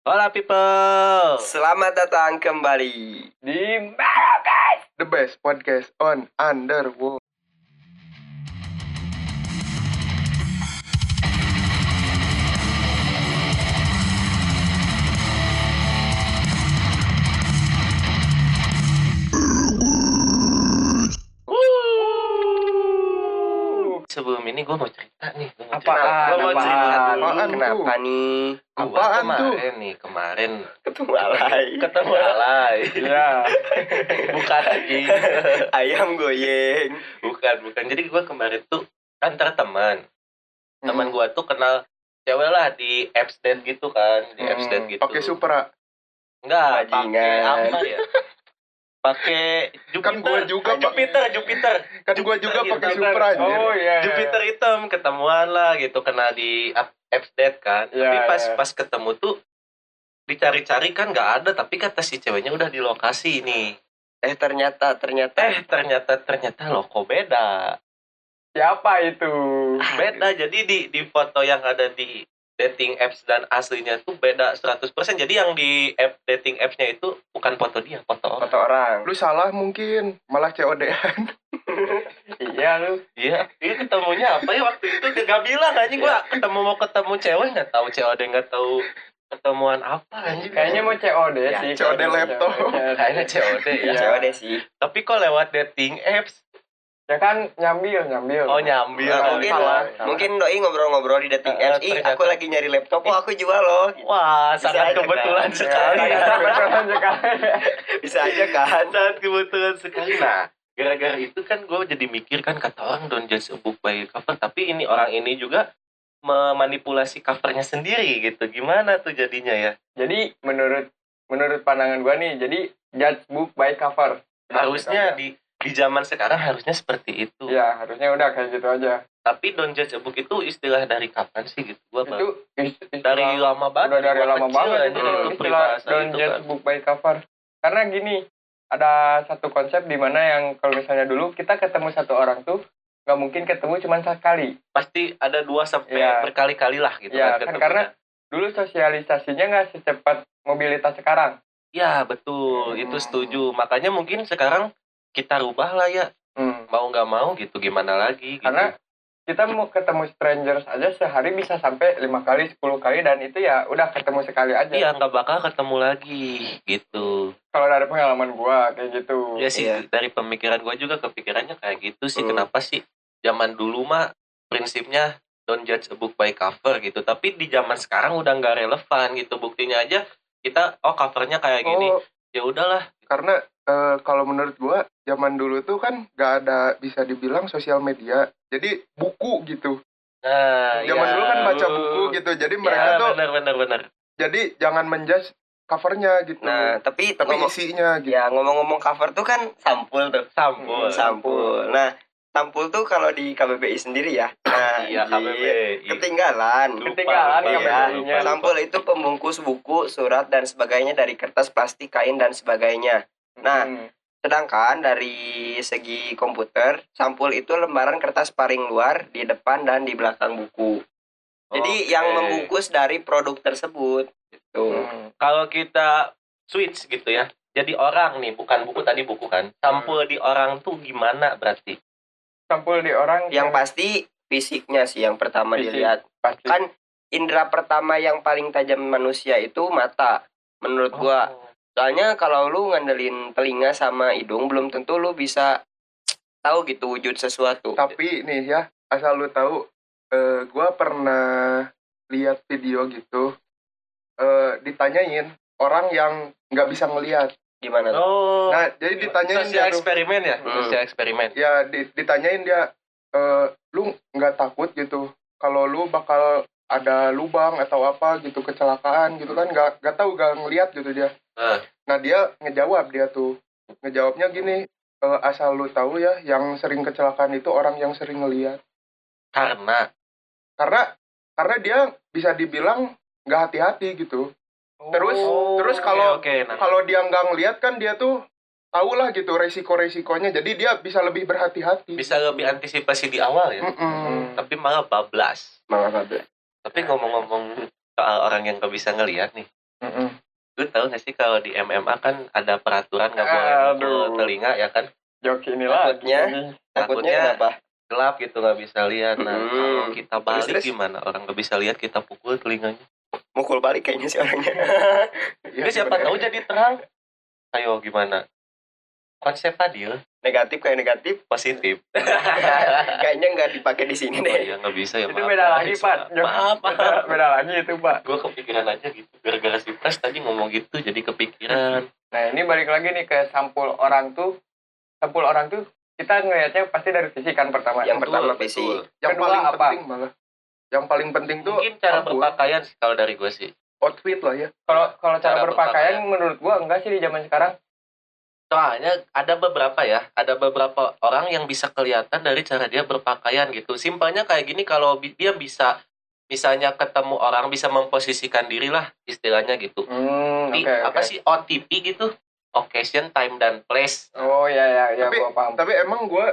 Hola people. Selamat datang kembali Di guys? The best podcast on Underworld. Gue mau cerita nih. Gua mau Apaan? cerita. Gua mau Apaan? cerita dulu. Apaan? Kenapa nih Gua Apaan tuh? kemarin nih kemarin ketemu alay ketemu alay. Ya. bukan lagi. ayam goyeng bukan bukan. Jadi gue kemarin tuh antar teman. Teman Hmm. gue tuh kenal cewek lah di apps date gitu kan, di apps Hmm, date gitu. Pakai Supra. Enggak, Bajingan. apa ya? Pakai Jupiter. Kan gua juga, Ah. Jupiter, Jupiter. Kan gua juga pakai anjir. Oh iya. iya. Jupiter hitam ketemuan lah gitu kena di app- apps date kan. Iya, tapi pas iya. pas ketemu tuh dicari-cari kan nggak ada tapi kata si ceweknya udah di lokasi nih. eh ternyata ternyata Eh ternyata ternyata loh kok beda. Siapa itu? Beda jadi di di foto yang ada di dating apps dan aslinya tuh beda 100%. Jadi yang di app dating apps-nya itu bukan foto dia, foto orang. foto orang Lu salah mungkin, malah COD-an. Iya lu. Iya, dia ketemunya apa ya waktu itu dia gak bilang aja gua ketemu mau ketemu cewek nggak tahu COD nggak tahu ketemuan apa anjing. Kayaknya mau COD Ya, sih. COD kayaknya laptop. COD. kayaknya COD ya. Iya. cewek deh sih Tapi kok lewat dating apps? Ya kan nyambil, nyambil. Oh nyambil. Nah, Oh, mungkin salah. mungkin doi ngobrol-ngobrol di dating Eh, apps ih aku lagi nyari laptop oh aku jual loh Wah, Bisa sangat aja, kebetulan kan? sekali. Ya, ya. kebetulan sekali. bisa aja kan sangat kebetulan sekali. Nah, gara-gara itu kan gue jadi mikir kan kata orang don't judge a book by cover. Tapi ini orang ini juga memanipulasi covernya sendiri gitu. Gimana tuh jadinya ya? Jadi menurut menurut pandangan gua nih, jadi judge book by cover. Harusnya di di zaman sekarang harusnya seperti itu. Ya, harusnya udah kayak gitu aja. Tapi don't judge a book itu istilah dari kapan sih gitu? Gua Itu istilah- dari lama banget. udah dari lama banget itu, itu istilah don't itu judge kan. book by cover karena gini ada satu konsep di mana yang kalau misalnya dulu kita ketemu satu orang tuh nggak mungkin ketemu cuma sekali Pasti ada dua sampai Iya. berkali-kali lah gitu Iya, kan kan karena dulu sosialisasinya nggak secepat mobilitas sekarang Ya betul, Hmm. itu setuju. Makanya mungkin sekarang kita rubah lah ya, Hmm, mau nggak mau gitu, gimana lagi? Gitu. karena kita mau ketemu strangers aja sehari bisa sampai lima kali 10 kali dan itu ya udah ketemu sekali aja iya nggak bakal ketemu lagi gitu. kalau dari pengalaman gua kayak gitu Ya sih Iya. dari pemikiran gue juga kepikirannya kayak gitu sih. Hmm. Kenapa sih zaman dulu mah prinsipnya don't judge a book by cover gitu. Tapi di zaman sekarang udah nggak relevan gitu. Buktinya aja kita oh covernya kayak gini. Oh, Ya udahlah. karena eh, kalau menurut gua zaman dulu tuh kan gak ada bisa dibilang sosial media. Jadi buku gitu. Nah, Zaman ya, dulu kan baca uh, buku gitu. Jadi ya, mereka tuh benar benar benar. jadi jangan menjudge covernya gitu. nah tapi Tapi ngomong isinya gitu. ya ngomong-ngomong cover tuh kan sampul tuh Sampul. sampul nah sampul tuh kalau di KBBI sendiri ya nah Iya, KBB. ketinggalan Lupa, Ketinggalan lupa, Iya, lupa, lupa. Sampul itu pembungkus buku, surat dan sebagainya dari kertas, plastik, kain dan sebagainya. Nah, Hmm. Sedangkan dari segi komputer, sampul itu lembaran kertas paling luar di depan dan di belakang buku. Jadi yang membungkus dari produk tersebut. Gitu. Hmm. kalau kita switch gitu ya. Jadi orang nih, bukan buku tadi buku kan. Sampul di orang tuh gimana berarti? sampul di orang Yang pasti fisiknya sih yang pertama Fisik. dilihat. pasti Kan indera pertama yang paling tajam manusia itu mata. Menurut gua, Oh. Soalnya kalau lu ngandelin telinga sama hidung belum tentu lu bisa tahu gitu wujud sesuatu. Tapi nih ya, asal lu tahu, eh, gua pernah lihat video gitu, eh, ditanyain orang yang nggak bisa ngelihat. Gimana? tuh? Oh. Nah, jadi ditanyain sosial dia eksperimen ya? Hmm. Sosial eksperimen. ya di- ditanyain dia, eh, lu nggak takut gitu, kalau lu bakal ada lubang atau apa gitu kecelakaan gitu kan nggak nggak tahu nggak ngelihat gitu dia. Eh. Nah dia ngejawab dia tuh ngejawabnya gini, "Eh, asal lu tahu ya, yang sering kecelakaan itu orang yang sering ngelihat. Karena karena karena dia bisa dibilang nggak hati-hati gitu Terus- Oh, terus oke, kalau- oke, nah. kalau dia nggak ngelihat kan dia tuh tahu lah gitu resiko-resikonya jadi dia bisa lebih berhati-hati bisa lebih antisipasi di awal ya. Mm-mm. Tapi malah bablas. Malah bablas. Tapi ngomong-ngomong soal orang yang gak bisa ngelihat nih, Mm-mm. Lu tahu gak sih kalau di MMA kan ada peraturan nggak boleh Aduh. mukul telinga ya kan? Joki ini. Takutnya. Takutnya- Takutnya kenapa? Gelap gitu nggak bisa lihat. Nah Hmm. kalau kita balik terus? gimana? Orang nggak bisa lihat kita pukul telinganya. Mukul balik kayaknya si orangnya. Ya, Ini siapa tahu jadi terang. Ayo gimana? Konsep Fadil negatif kayak negatif. positif. Kayaknya nggak dipakai di sini Oh deh. iya nggak bisa ya. Itu maaf, beda maaf. lagi, Pak. Maaf, Beda, maaf. beda lagi itu, Pak. Gue kepikiran aja gitu. Gara-gara si Pres tadi ngomong gitu jadi kepikiran. Nah, ini balik lagi nih ke sampul orang tuh. Sampul orang tuh kita ngelihatnya pasti dari fisik kan pertama. Yang pertama Betul, fisik. betul. Yang Kedua paling apa? penting malah. Yang paling penting tuh Mungkin cara apa? berpakaian sih kalau dari gue sih. outfit lah ya. Kalau kalau cara, Cara berpakaian menurut gua enggak sih di zaman sekarang. Soalnya ada beberapa ya, ada beberapa orang yang bisa kelihatan dari cara dia berpakaian gitu. Simpelnya kayak gini kalau dia bisa misalnya ketemu orang bisa memposisikan diri lah istilahnya gitu. Hmm, Di oke, apa sih OTP gitu? Occasion, time dan place. Oh ya ya ya Tapi- gua paham. Tapi emang gue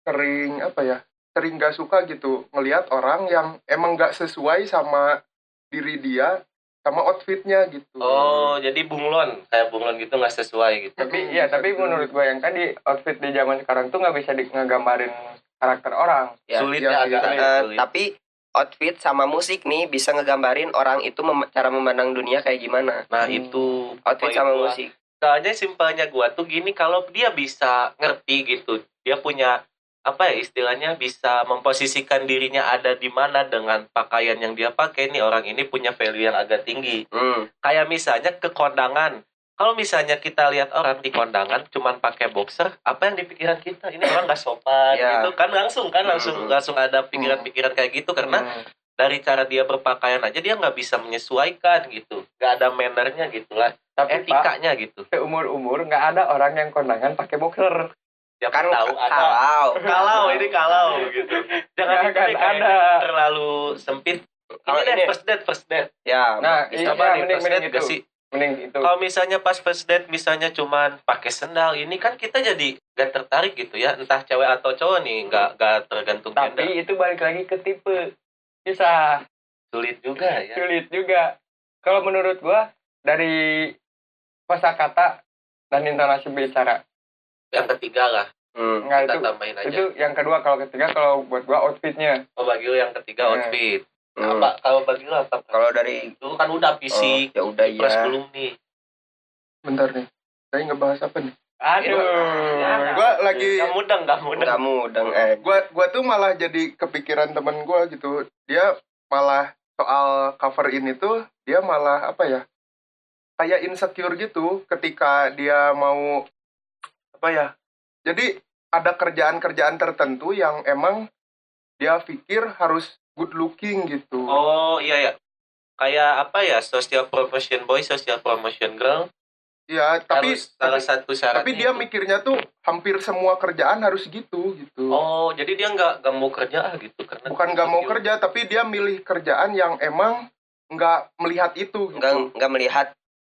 sering apa ya? Sering gak suka gitu ngelihat orang yang emang gak sesuai sama diri dia sama outfitnya gitu. Oh, jadi bunglon, kayak bunglon gitu nggak sesuai gitu. tapi Hmm, ya tapi dibilang menurut gitu. gua yang tadi outfit di zaman sekarang tuh nggak bisa di ngegambarin karakter orang. Ya. Sulit iya ya, sih, agak sulit. tapi outfit sama musik nih bisa ngegambarin orang itu mem- cara memandang dunia kayak gimana. Nah, Hmm. itu Outfit sama gua. musik. Soalnya simpelnya gua tuh gini kalau dia bisa ngerti gitu, dia punya apa ya istilahnya bisa memposisikan dirinya ada di mana dengan pakaian yang dia pakai nih orang ini punya value yang agak tinggi. Hmm. Kayak misalnya ke kondangan. Kalau misalnya kita lihat orang di kondangan cuman pakai boxer, apa yang di pikiran kita? Ini orang nggak sopan Ya. gitu kan langsung kan langsung Hmm. langsung ada pikiran-pikiran kayak gitu karena Hmm. dari cara dia berpakaian aja dia nggak bisa menyesuaikan gitu, nggak ada mannernya gitulah, tapi Pak, etikanya gitu. seumur umur nggak ada orang yang kondangan pakai boxer. Siapa Kan tahu kalau kalau ini kalau gitu jangan itu ada. terlalu sempit Kalau ini deh ini- first date first date ya Nah, bisa iya, Coba nih, mending- first mending date itu. gak sih Mending itu. kalau misalnya pas first date misalnya cuman pakai sendal ini kan kita jadi gak tertarik gitu ya entah cewek atau cowok nih nggak nggak tergantung gender Tapi itu balik lagi ke tipe. Bisa sulit juga ya sulit juga. Kalau menurut gua dari kosakata dan intonasi bicara. Yang ketiga lah Hmm. Enggak kita itu. tambahin aja Itu yang kedua kalau ketiga kalau buat gua outfitnya. oh bagi lu yang ketiga Hmm. outfit Hmm. apa kalau bagi lu apa Kalau dari lu kan udah oh, fisik ya udah plus ya. belum nih Bentar nih. Saya ngebahas apa nih? Aduh. Ya. Gua lagi kamu dong kamu dong Kamu dong eh gua gua tuh malah jadi kepikiran temen gua gitu. Dia malah soal cover ini tuh dia malah apa ya? Kayak insecure gitu ketika dia mau apa ya? Jadi ada kerjaan-kerjaan tertentu yang emang dia pikir harus good looking gitu. Oh iya ya. Kayak apa ya? Social promotion boy, social promotion girl. Iya, tapi harus salah satu syaratnya. tapi dia itu. mikirnya tuh hampir semua kerjaan harus gitu gitu. Oh, jadi dia nggak nggak mau kerja ah, gitu karena Bukan nggak mau kerja, tapi dia milih kerjaan yang emang nggak melihat itu gitu. nggak nggak melihat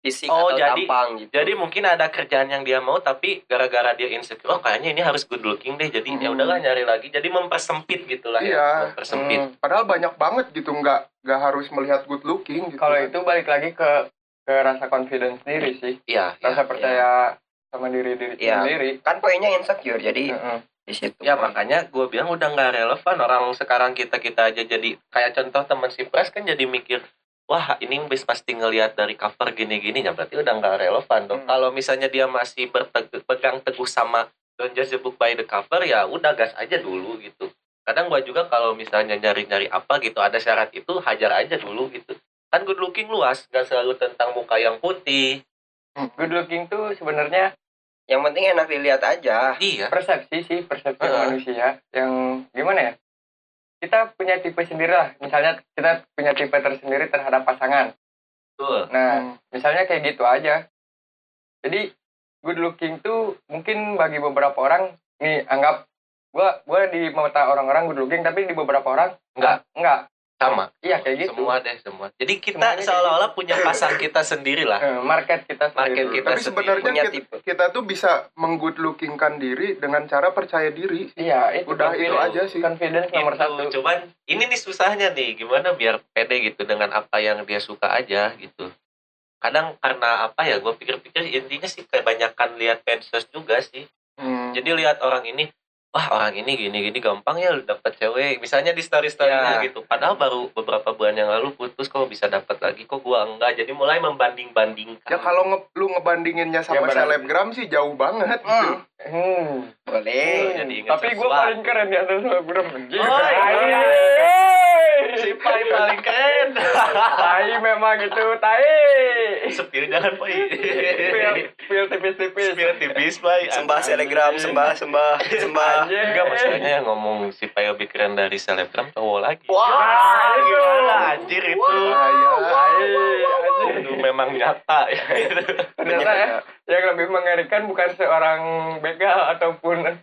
fisik Oh, atau jadi- tampang gitu. Jadi mungkin ada kerjaan yang dia mau tapi gara-gara dia insecure, oh kayaknya ini harus good looking deh. Jadi ya Hmm. udahlah nyari lagi. Jadi mempersempit gitulah Iya. ya. Mempersempit. Hmm. Padahal banyak banget gitu nggak nggak harus melihat good looking gitu. Kalau itu balik lagi ke ke rasa confidence sendiri sih. Iya, iya. Rasa percaya sama diri diri Iya. sendiri. Kan poinnya insecure jadi di situ. Ya makanya gue bilang udah nggak relevan orang sekarang kita kita aja jadi kayak contoh teman si Pres kan jadi mikir wah ini bis pasti ngelihat dari cover gini-gini ya berarti udah nggak relevan dong. Hmm. Kalau misalnya dia masih berpegang teguh sama don't judge a book by the cover ya udah gas aja dulu gitu. Kadang gue juga kalau misalnya nyari-nyari apa gitu ada syarat itu hajar aja dulu gitu. Kan good looking luas, nggak selalu tentang muka yang putih. Good looking tuh sebenarnya Yang penting enak dilihat aja. Iya. persepsi sih persepsi Heeh. manusia yang gimana ya kita punya tipe sendiri lah misalnya kita punya tipe tersendiri terhadap pasangan Betul. nah Hmm. misalnya kayak gitu aja jadi good looking tuh mungkin bagi beberapa orang nih anggap gua gua di mata orang-orang good looking tapi di beberapa orang Enggak. enggak Sama. iya kayak gitu Semua deh semua. Jadi kita seolah-olah punya pasar kita sendiri lah. Eh, market kita Market sendiri. kita Tapi sebenarnya kita, tipe. kita tuh bisa menggood lookingkan diri dengan cara percaya diri. iya itu Udah, itu confidence. aja sih. confidence nomor Gitu. satu Cuman ini nih susahnya nih, gimana biar pede gitu dengan apa yang dia suka aja gitu. kadang karena apa ya gue pikir-pikir intinya sih kebanyakan lihat pansos juga sih Hmm. jadi lihat orang ini wah orang ini gini gini gampang ya dapat cewek misalnya di story storynya Ya. gitu padahal baru beberapa bulan yang lalu putus kok bisa dapat lagi kok gua enggak jadi mulai membanding bandingkan Ya kalau nge- lu ngebandinginnya sama Ya, selebgram sih jauh banget gitu. Hmm. Boleh. jadi Tapi gue sesuatu. paling keren di atas selebgram. Oh, iya. Pai paling keren. Tai memang itu tai. sepil jangan Pai Pil, pil tipis-tipis. sepil tipis Pai Sembah selebgram, sembah, sembah, sembah. Enggak maksudnya yang ngomong si Pai lebih keren dari selebgram cowok lagi. Wah, itu. gimana anjir itu? Itu memang nyata ya. Ternyata ya, yang lebih mengerikan bukan seorang begal ataupun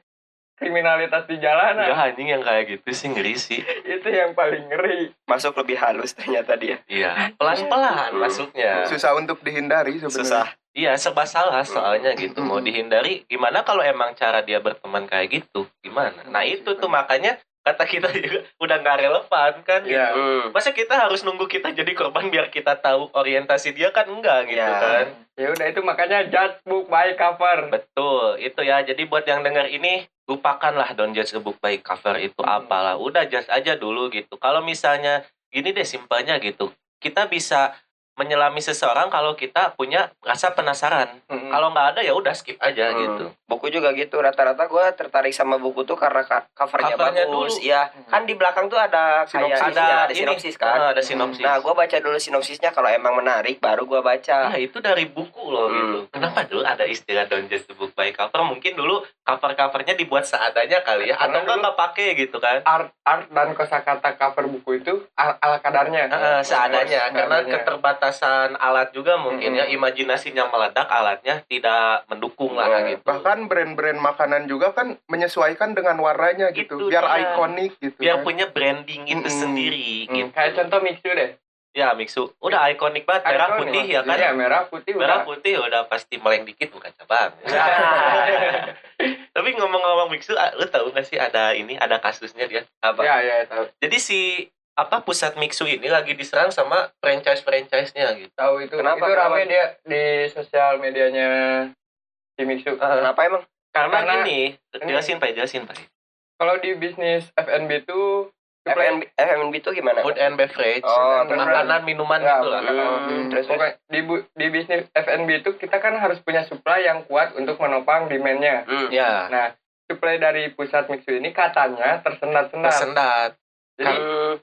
kriminalitas di jalanan. Enggak anjing yang kayak gitu sih ngeri sih Itu yang paling ngeri. Masuk lebih halus ternyata dia. Iya, pelan-pelan masuknya. Susah untuk dihindari sebenarnya. Susah. Iya, serba salah soalnya gitu. Mau dihindari, gimana kalau emang cara dia berteman kayak gitu? Gimana? Nah itu tuh makanya kata kita juga udah nggak relevan kan? Iya. gitu. Hmm. Masa kita harus nunggu kita jadi korban biar kita tahu orientasi dia kan enggak gitu Ya. kan? Ya udah itu makanya judge book by cover. Betul, itu ya. Jadi buat yang dengar ini, lupakanlah don't judge a book by cover itu Hmm. apalah. Udah judge aja dulu gitu. Kalau misalnya gini deh simpelnya gitu. Kita bisa menyelami seseorang kalau kita punya rasa penasaran. Mm-mm. Kalau nggak ada ya udah skip aja Hmm. gitu. Buku juga gitu. Rata-rata gue tertarik sama buku tuh karena ka- covernya, Covernya bagus. dulu. Iya. Kan di belakang tuh ada kayak Sinopsis. ada, ada ini, sinopsis kan. ah, ada sinopsis. Nah, gue baca dulu sinopsisnya kalau emang menarik baru gue baca. Nah, itu dari buku loh Hmm. gitu. Kenapa dulu ada istilah don't judge the book by cover? Mungkin dulu cover-covernya dibuat seadanya kali ya. Atau Karena nggak pakai gitu kan. art art dan kosakata cover buku itu al- ala kadarnya. Heeh, seadanya karena Seadanya. Keterbatasan alat juga mungkin ya Mm-mm. imajinasinya meledak alatnya tidak mendukung lah Nah, gitu Bahkan brand-brand makanan juga kan menyesuaikan dengan warnanya gitu, Itu biar dia. ikonik gitu. biar kan. punya branding itu Mm-mm. sendiri Hmm, gitu Kayak contoh Mixu deh. ya Mixu udah ikonik banget merah Iconic. putih ya kan Iya, merah putih merah udah. putih udah pasti meleng dikit bukan cabang Ya. tapi ngomong-ngomong Mixu ah, lu tahu nggak sih ada ini ada kasusnya dia Apa? ya, ya, tahu. jadi si apa pusat Mixu ini lagi diserang sama franchise-franchise-nya gitu Tahu itu. Kenapa? Itu rame Kenapa? dia di sosial medianya si Mixu. Kenapa emang? karena, Karena- gini jelasin pak jelasin pak Kalau di bisnis F&B itu FNB, FNB itu gimana? food and beverage Oh, makanan minuman Ya, gitu lah Hmm, terus Pokoknya di, bu- di bisnis F&B itu kita kan harus punya supply yang kuat untuk menopang demand-nya. Hmm. ya Nah, supply dari pusat Mixu ini katanya tersendat-sendat. tersendat Jadi Hmm,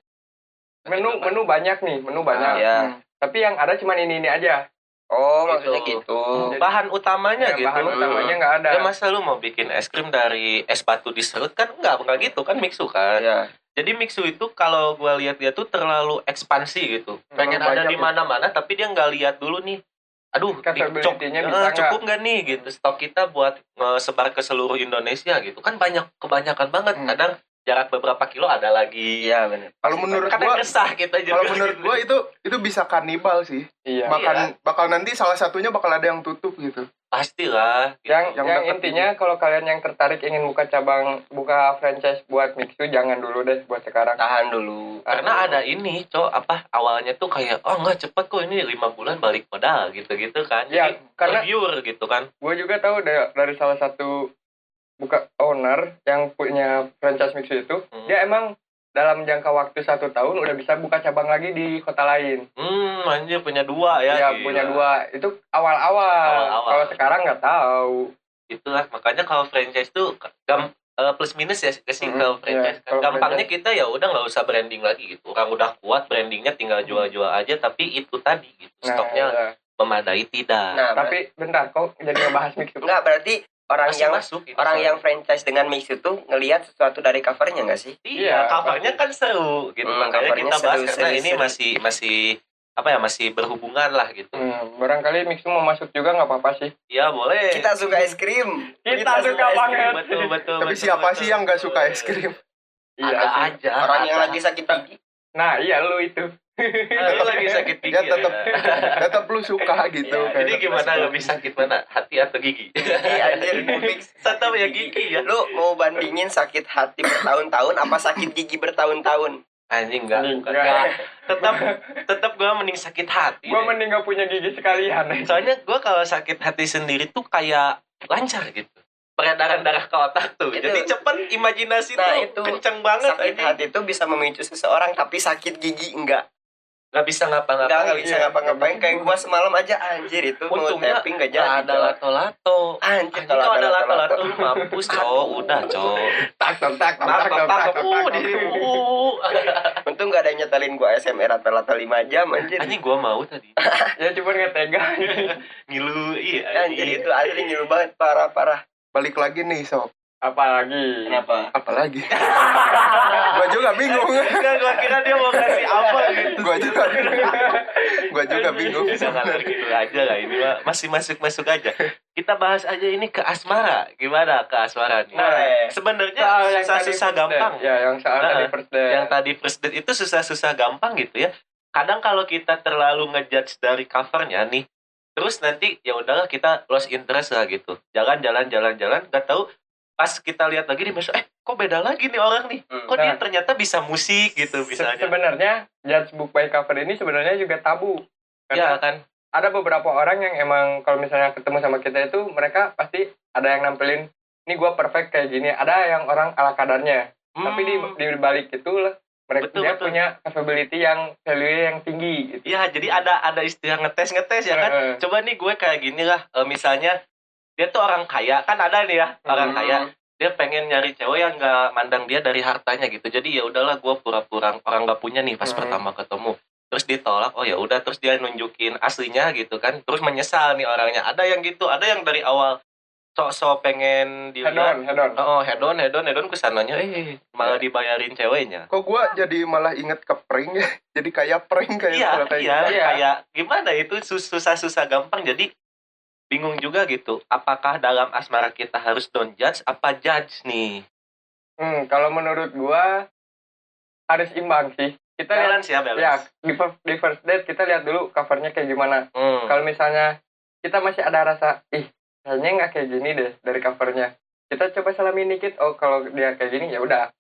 menu menu banyak nih, menu banyak. ya. Tapi yang ada cuma ini ini aja. Oh, maksudnya Gitu. gitu. Jadi- bahan utamanya Ya, gitu bahan utamanya nggak ada. ya masa lu mau bikin es krim dari es batu diserut kan enggak enggak gitu kan mixu kan Ya. jadi mixu itu kalau gua lihat dia tuh terlalu ekspansi gitu pengen Terlalu ada di ya. mana-mana tapi dia nggak lihat dulu nih aduh di- Capability-nya cuk- bisa eh, nggak? cukup nggak nih gitu stok kita buat eh, sebar ke seluruh Indonesia gitu kan banyak kebanyakan banget Hmm. kadang jarak beberapa kilo ada lagi Iya, benar. Kalau menurut kadang gua resah kita juga kalau menurut gua itu itu bisa kanibal sih. Iya. Makan bakal nanti salah satunya bakal ada yang tutup gitu. pastilah gitu. Yang Yang yang, intinya kalau kalian yang tertarik ingin buka cabang buka franchise buat Mixu jangan dulu deh buat sekarang. Tahan dulu. karena ada ini cok apa awalnya tuh kayak oh nggak cepet kok ini lima bulan balik modal gitu gitu kan Ya, jadi karena gitu kan gue juga tahu dari, dari salah satu buka owner yang punya franchise Mixu itu, Hmm. dia emang dalam jangka waktu satu tahun udah bisa buka cabang lagi di kota lain. hmm anjir punya dua ya Ya, gila. punya dua. Itu awal-awal. Awal-awal. Kalau sekarang nggak tahu. itulah makanya kalau franchise tuh gam eh, plus minus ya ke sih Mm-mm, kalau iya. franchise kan. Kalau gampangnya kita ya udah nggak usah branding lagi gitu orang udah kuat brandingnya tinggal jual-jual aja tapi itu tadi gitu Nah, stoknya ya. memadai tidak Nah, tapi bentar kok jadi ngebahas Mixu. enggak berarti orang masih yang masuk itu orang yang franchise dengan mix itu ngelihat sesuatu dari covernya nggak sih? Iya, Iya, covernya kan seru gitu. Hmm, Makanya covernya kita bahas seru, karena seru, ini seru. masih masih apa ya masih berhubungan lah gitu. Hmm, barangkali Mixu mau masuk juga nggak apa-apa sih. Iya boleh. Kita suka es krim. Kita suka es krim. banget. betul betul. Tapi betul, siapa betul. sih yang nggak suka es krim? Iya. Aja. Orang yang ada. lagi sakit gigi. Nah, iya lu itu. Ah, lu lagi sakit gigi. Ya tetap tetap lu suka gitu. Ya, kayak jadi tetap gimana lebih sakit mana? Hati atau gigi? Iya, anjir, mix. Tetap ya gigi ya. Lu mau bandingin sakit hati bertahun-tahun apa sakit gigi bertahun-tahun? anjing enggak Anjing, enggak, enggak. tetap tetap gue mending sakit hati gue deh. mending gak punya gigi sekalian soalnya gue kalau sakit hati sendiri tuh kayak lancar gitu peredaran darah ke otak tuh Itu. jadi cepet imajinasi Nah, tuh itu kenceng banget sakit anjing. hati itu bisa memicu seseorang tapi sakit gigi enggak nggak bisa ngapa-ngapain nggak bisa iya, ngapa-ngapain. Kayak gue semalam aja anjir itu untungnya tapping gak jadi ada lato-lato. Anjir kalau ada lato-lato. mampus cowok udah cow, tak tak tak tak tak uh, untung gak ada yang nyetelin gue SMR eh, rata-rata 5 jam anjir. Anjir gue mau tadi. Ya cuman gak tega. Ngilu iya anjir iya. itu anjir ngilu banget parah-parah balik lagi nih sob apalagi? Kenapa? Apalagi? Gua juga bingung. Enggak, gua kira dia mau kasih apa gitu. Gua juga. Gua juga bingung. Jangan gitu aja lah ini mah masih masuk masuk aja. Kita bahas aja ini ke asmara. Gimana ke asmara nih? Boleh. soal sebenarnya yang susah tadi susah first gampang. Ya yang soal Nah, tadi first date. Yang tadi first date itu susah susah gampang gitu ya. Kadang kalau kita terlalu ngejudge dari covernya nih terus nanti ya udahlah kita lost interest lah gitu. Jalan jalan jalan jalan. Nggak tahu pas kita lihat lagi di besok eh kok beda lagi nih orang nih Hmm. kok dia Nah. ternyata bisa musik gitu Se- misalnya sebenarnya judge book by cover ini sebenarnya juga tabu ya karena kan ada beberapa orang yang emang kalau misalnya ketemu sama kita itu mereka pasti ada yang nampilin ini gua perfect kayak gini ada yang orang ala kadarnya tapi di Hmm. di balik itu lah mereka Betul, dia betul. punya capability yang value yang tinggi gitu Iya, jadi ada ada istilah ngetes ngetes ya kan. Coba nih gue kayak gini lah, eh, misalnya dia tuh orang kaya. Kan ada nih ya orang Hmm. kaya. Dia pengen nyari cewek yang nggak mandang dia dari hartanya gitu. Jadi ya udahlah gue pura-pura orang nggak punya nih pas Hmm. pertama ketemu. Terus ditolak oh ya udah terus dia nunjukin aslinya gitu kan. Terus menyesal nih orangnya. Ada yang gitu ada yang dari awal sok-sok pengen head dilihat on. Head on oh hedon hedon hedon ke sananya eh malah dibayarin ceweknya. Kok gua jadi malah inget ke prank ya? Jadi kayak prank kayak iya iya gitu. Iya. kayak gimana itu? Sus- susah-susah gampang. Jadi bingung juga gitu apakah dalam asmara kita harus don't judge apa judge nih? Hmm, kalau menurut gua harus imbang sih. Kita lihat balance ya balance. Ya di, di first date kita lihat dulu covernya kayak gimana. Hmm. kalau misalnya kita masih ada rasa ih kayaknya nggak kayak gini deh dari covernya. Kita coba salamin dikit oh kalau dia kayak gini ya udah.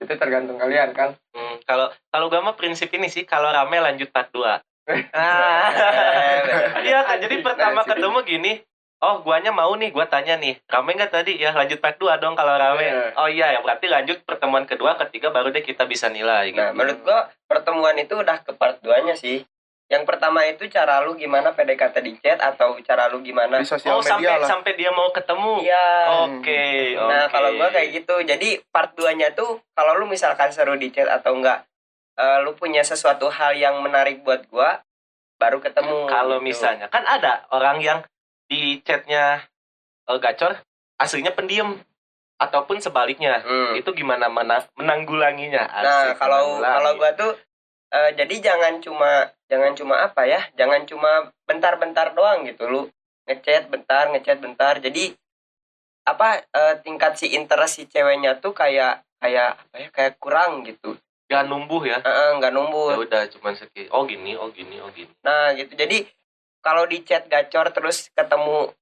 Itu tergantung kalian kan? Hmm, kalau kalau gue mah prinsip ini sih kalau rame lanjut part 2 ah iya kan jadi pertama Nah, ketemu gini oh guanya mau nih gua tanya nih. Rame nggak tadi? Ya lanjut part 2 dong kalau rame. Iya. oh iya ya. Berarti lanjut pertemuan kedua ketiga baru deh kita bisa nilai. Gitu. Nah, menurut gua pertemuan itu udah ke part 2-nya sih. Yang pertama itu cara lu gimana PDKT di chat atau cara lu gimana? Di sosial oh media sampai lah. sampai dia mau ketemu? Iya. oke Nah, oke. kalau gua kayak gitu. Jadi part 2-nya tuh kalau lu misalkan seru di chat atau enggak eh, lu punya sesuatu hal yang menarik buat gua baru ketemu. kalau gitu. misalnya kan ada orang yang di chatnya eh, gacor aslinya pendiam ataupun sebaliknya Hmm. itu gimana mena- menanggulanginya Nah, Asik, kalau menanggulangi. kalau gua tuh eh, jadi jangan cuma jangan cuma apa ya? Jangan cuma bentar-bentar doang gitu lu. Ngechat bentar, ngechat bentar. Jadi apa eh, tingkat si interest si ceweknya tuh kayak kayak apa ya? Kayak kurang gitu. Gak numbuh ya Heeh, nggak ya numbuh. udah cuman segi oh gini oh gini oh gini Nah, gitu. Jadi kalau di chat gacor terus ketemu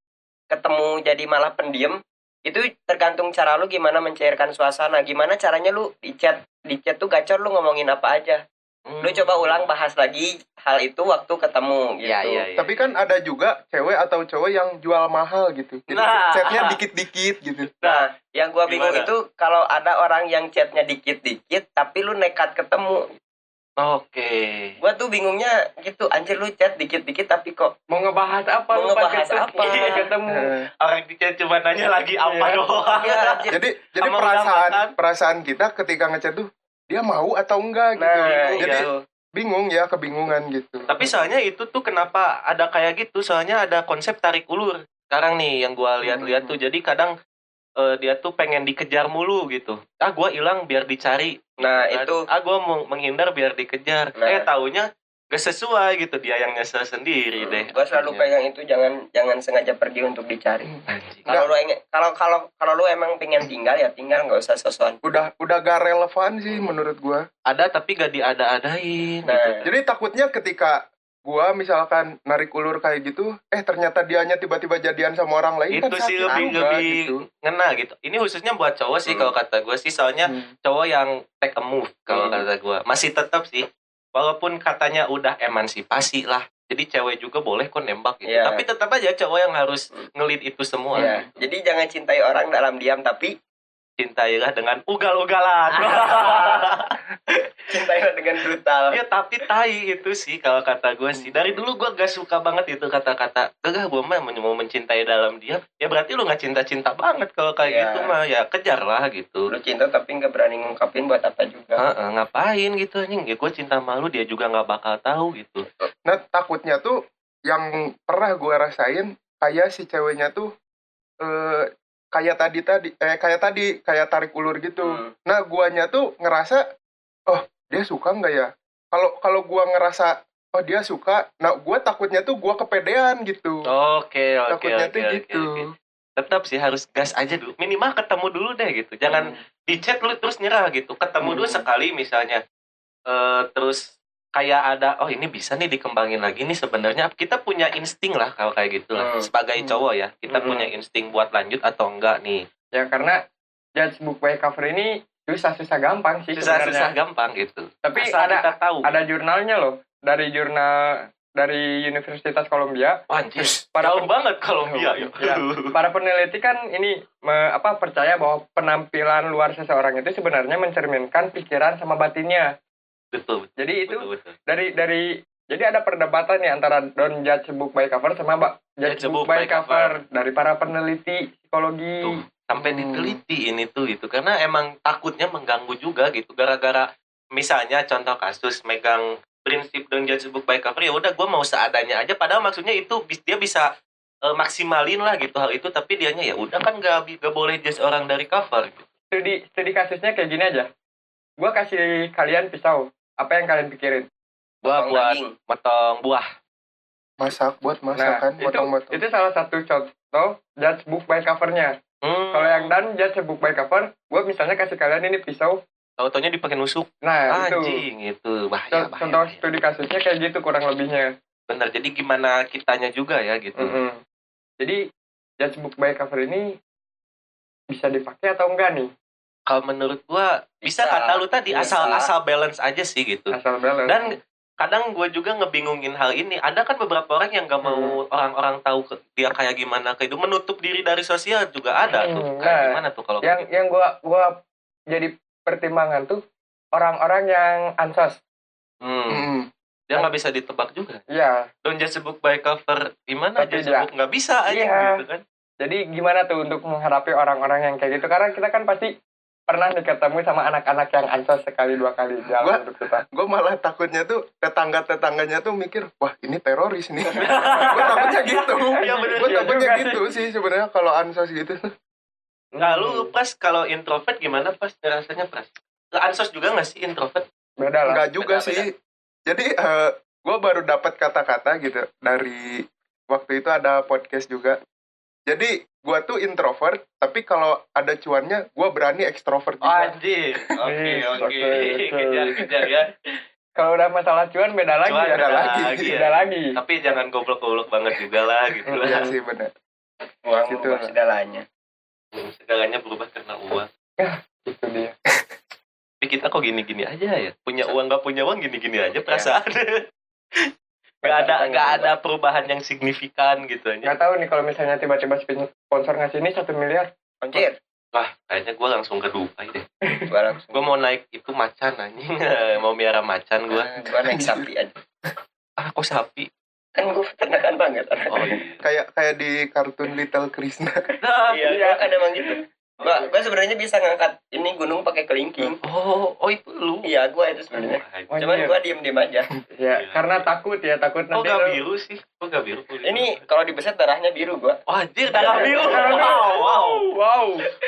ketemu jadi malah pendiam, itu tergantung cara lu gimana mencairkan suasana. Gimana caranya lu di chat di chat tuh gacor lu ngomongin apa aja. Hmm. Lu coba ulang bahas lagi hal itu waktu ketemu gitu. Iya iya iya. tapi kan ada juga cewek atau cowok yang jual mahal gitu jadi Nah. chatnya dikit-dikit gitu Nah, yang gua bingung Gimana? itu kalau ada orang yang chatnya dikit-dikit tapi lu nekat ketemu. oke Gua tuh bingungnya gitu, anjir lu chat dikit-dikit tapi kok mau ngebahas apa Mau ngebahas apa? pas ketemu orang di chat cuma nanya lagi apa Iya. doang ya jadi jadi Sama perasaan perasaan kita ketika ngechat tuh dia mau atau enggak gitu. Nah, jadi gitu. bingung ya kebingungan gitu. Tapi soalnya itu tuh kenapa ada kayak gitu? Soalnya ada konsep tarik ulur sekarang nih yang gua lihat-lihat tuh. Jadi kadang eh, dia tuh pengen dikejar mulu gitu. Ah gua hilang biar dicari. Nah, Kan? itu ah gue menghindar biar dikejar. Nah. eh taunya gak sesuai gitu dia yang nyesel sendiri deh gue selalu akhirnya. pegang itu jangan jangan sengaja pergi untuk dicari. Kalau lu ingin kalau kalau kalau lu emang pengen tinggal ya tinggal nggak usah sosokan. udah udah gak relevan sih menurut gua ada tapi gak diada-adain Nah, gitu. jadi takutnya ketika gua misalkan narik ulur kayak gitu eh ternyata dianya tiba-tiba jadian sama orang lain kan itu sih sakit lebih lebih gitu. ngena gitu ini khususnya buat cowok sih Hmm. kalau kata gue sih soalnya Hmm. cowok yang take a move kalau Hmm. kata gue masih tetap sih walaupun katanya udah emansipasi lah jadi cewek juga boleh kok nembak gitu Iya. tapi tetap aja cowok yang harus Hmm. ngelit itu semua Ya, gitu. jadi jangan cintai orang dalam diam tapi cintailah dengan ugal-ugalan. Cintailah dengan brutal. ya tapi tai itu sih kalau kata gue sih. Dari dulu gue gak suka banget itu kata-kata gagah gue mah mau mencintai dalam diam. Ya berarti lu gak cinta-cinta banget kalau kayak Iya. gitu mah. Ya kejar lah gitu. Lu cinta tapi nggak berani ngungkapin buat apa juga. Heeh, ngapain gitu anjing? Ya gue cinta malu dia juga nggak bakal tahu gitu. Nah takutnya tuh yang pernah gua rasain kayak si ceweknya tuh eh kayak tadi tadi eh kayak tadi kayak tarik ulur gitu Hmm. nah guanya tuh ngerasa oh dia suka nggak ya kalau kalau gua ngerasa oh dia suka nah gua takutnya tuh gua kepedean gitu oke oke takutnya oke tuh oke, gitu oke. tetap sih harus gas aja dulu minimal ketemu dulu deh gitu jangan Hmm. di chat lu terus nyerah gitu ketemu dulu Hmm. sekali misalnya eh terus kayak ada oh ini bisa nih dikembangin lagi nih sebenarnya kita punya insting lah kalau kayak gitu lah Hmm. sebagai Hmm. cowok ya kita Hmm. punya insting buat lanjut atau enggak nih ya karena judge book by cover ini susah-susah gampang sih susah-susah sebenarnya gampang gitu tapi Asal ada kita tahu ada jurnalnya loh dari jurnal dari Universitas Columbia Wah, anjir Para jauh banget Kolombia ya. Ya. para peneliti kan ini me- apa percaya bahwa penampilan luar seseorang itu sebenarnya mencerminkan pikiran sama batinnya betul betul. Jadi itu betul, betul. dari dari jadi ada perdebatan nih antara don't judge a book by cover sama ba- judge a book by cover. dari para peneliti psikologi. Tuh, sampai Hmm. diteliti ini tuh itu karena emang takutnya mengganggu juga gitu. Gara-gara misalnya contoh kasus megang prinsip don't judge a book by cover ya udah gue mau seadanya aja. Padahal maksudnya itu dia bisa eh, maksimalin lah gitu hal itu. Tapi dianya ya udah kan gak, gak boleh judge orang dari cover gitu. studi studi kasusnya kayak gini aja. Gua kasih kalian pisau apa yang kalian pikirin? Gua Potong buat daging. motong buah. Masak buat nah masakan itu motong-motong itu salah satu contoh judge book by covernya. Hmm, kalau yang dan judge book by cover gua misalnya kasih kalian ini pisau. Tau-taunya dipakai nusuk. Nah itu. Anjing itu bahaya, bahaya, contoh bahaya. studi kasusnya kayak gitu kurang lebihnya. Bener jadi gimana kitanya juga ya gitu. Mm-mm. Jadi judge book by cover ini bisa dipakai atau enggak nih? Kalau menurut gua bisa, Bisa. kata lu tadi Bisa. asal asal balance aja sih gitu Asal balance. dan kadang gue juga ngebingungin hal ini ada kan beberapa orang yang gak mau Hmm. orang-orang tahu ke, dia kayak gimana kayak itu menutup diri dari sosial juga ada tuh Hmm, kayak nah, gimana tuh kalau yang yang gua gua jadi pertimbangan tuh orang-orang yang ansos. hmm, Mm-mm. dia nggak bisa ditebak juga Iya. don't just book by cover gimana Tapi aja dia- book nggak bisa aja Iya. gitu kan Jadi gimana tuh untuk menghadapi orang-orang yang kayak gitu? Karena kita kan pasti pernah nih ketemu sama anak-anak yang ansos sekali dua kali Gua- dalam hidup kita. gue malah takutnya tuh tetangga tetangganya tuh mikir wah ini teroris nih gue takutnya gitu bener. gue takutnya juga gitu sih sebenarnya kalau ansos gitu nah Hmm. lu pas kalau introvert gimana pas rasanya pas ansos juga nggak sih introvert beda lah. Enggak juga beda-beda. sih jadi gue baru dapat kata-kata gitu dari waktu itu ada podcast juga jadi gue tuh introvert tapi kalau ada cuannya gue berani ekstrovert oh, juga anjir oke Iya, oke oke, oke. kejar kejar ya Kalau udah masalah cuan beda lagi Cuan ya. beda lagi. ya. Beda lagi. tapi jangan goblok-goblok banget juga lah gitu Iya lah sih bener uang Situ berubah lah. segalanya segalanya berubah karena uang Itu dia. tapi kita kok gini-gini aja ya punya uang nggak punya uang gini-gini aja perasaan nggak ada nggak ada perubahan yang signifikan gitu aja. Nggak tahu nih kalau misalnya tiba-tiba sponsor ngasih ini satu miliar. anjir. Wah kayaknya gue langsung ke Dubai deh. Gua langsung. Gue mau naik itu macan anjing. Mau miara macan gue gua naik sapi aja. Ah kok sapi? Kan gua peternakan banget. Oh iya. Kayak kayak di kartun Little Krishna. Nah, iya gua kan emang gitu gua gua sebenarnya bisa ngangkat ini gunung pakai kelingking. Oh oh itu lu. Iya gua itu sebenarnya. Oh, cuman iya. gua diem diem aja. Ya, Iya. karena takut ya, takut nanti gak lo- biru sih? Kok gak biru? Ini kalau dibeset darahnya biru gua. Oh anjir darah biru. Wow wow. Wow.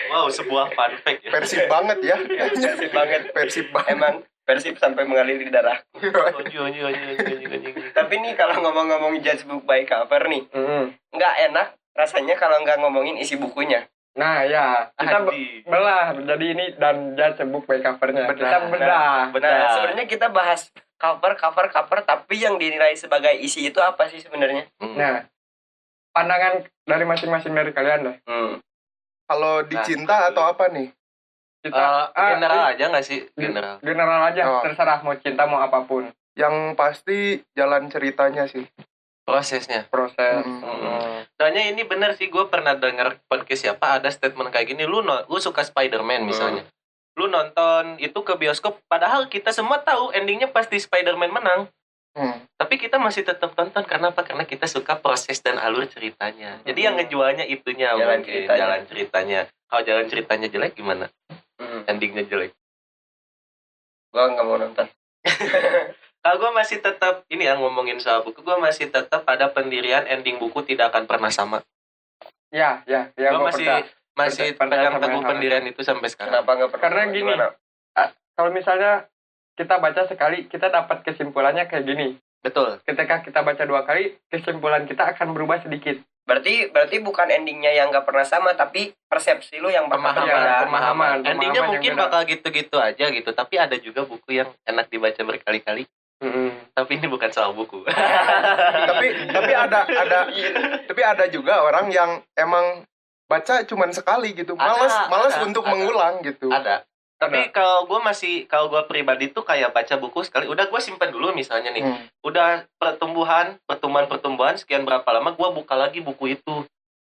wow sebuah fun fact ya. Persib banget ya. Persib banget. Persib banget. Emang persib sampai mengalir di darah. Tapi nih kalau ngomong-ngomong judge book by cover nih Mm. nggak enak rasanya kalau nggak ngomongin isi bukunya Nah ya, kita belah jadi ini dan judge book by covernya. Bedah. Kita bedah. Benar. Nah, sebenarnya kita bahas cover, cover, cover, tapi yang dinilai sebagai isi itu apa sih sebenarnya? Hmm. Nah, pandangan dari masing-masing dari kalian deh. Hmm. Kalau Nah, cinta itu. atau apa nih? Kita Eh, ah, general aja nggak sih general general aja, Oh. terserah mau cinta mau apa pun Yang pasti jalan ceritanya sih. Prosesnya proses. Mm. Soalnya ini bener sih gue pernah denger podcast siapa ada statement kayak gini lu no, lu suka Spider-Man misalnya lu nonton itu ke bioskop padahal kita semua tahu endingnya pasti Spider-Man menang Hmm. tapi kita masih tetap tonton karena apa karena kita suka proses dan alur ceritanya jadi yang Hmm. ngejualnya itunya Jalan mungkin ceritanya. jalan ceritanya kalau jalan ceritanya jelek gimana Hmm. endingnya jelek Gua nggak mau nonton. kalau gue masih tetap ini ya ngomongin soal buku gue masih tetap pada pendirian ending buku tidak akan pernah sama Ya, ya, ya. gue masih percaya. masih pegang sama teguh yang sama. pendirian itu sampai sekarang Kenapa nggak pernah? Karena gini. Kalau misalnya kita baca sekali, kita dapat kesimpulannya kayak gini. betul Ketika kita baca dua kali, kesimpulan kita akan berubah sedikit. Berarti berarti bukan endingnya yang nggak pernah sama, tapi persepsi lu yang bakal pemahaman berbeda. pemahaman pemahaman endingnya yang mungkin bakal gitu-gitu aja gitu tapi ada juga buku yang enak dibaca berkali-kali tapi ini bukan soal buku tapi tapi ada ada tapi ada juga orang yang emang baca cuman sekali gitu. Ada, Males males ada, untuk ada. mengulang gitu. ada tapi kalau gue masih kalau gue pribadi tuh kayak baca buku sekali udah gue simpan dulu misalnya nih Hmm. udah pertumbuhan pertumbuhan pertumbuhan sekian berapa lama gue buka lagi buku itu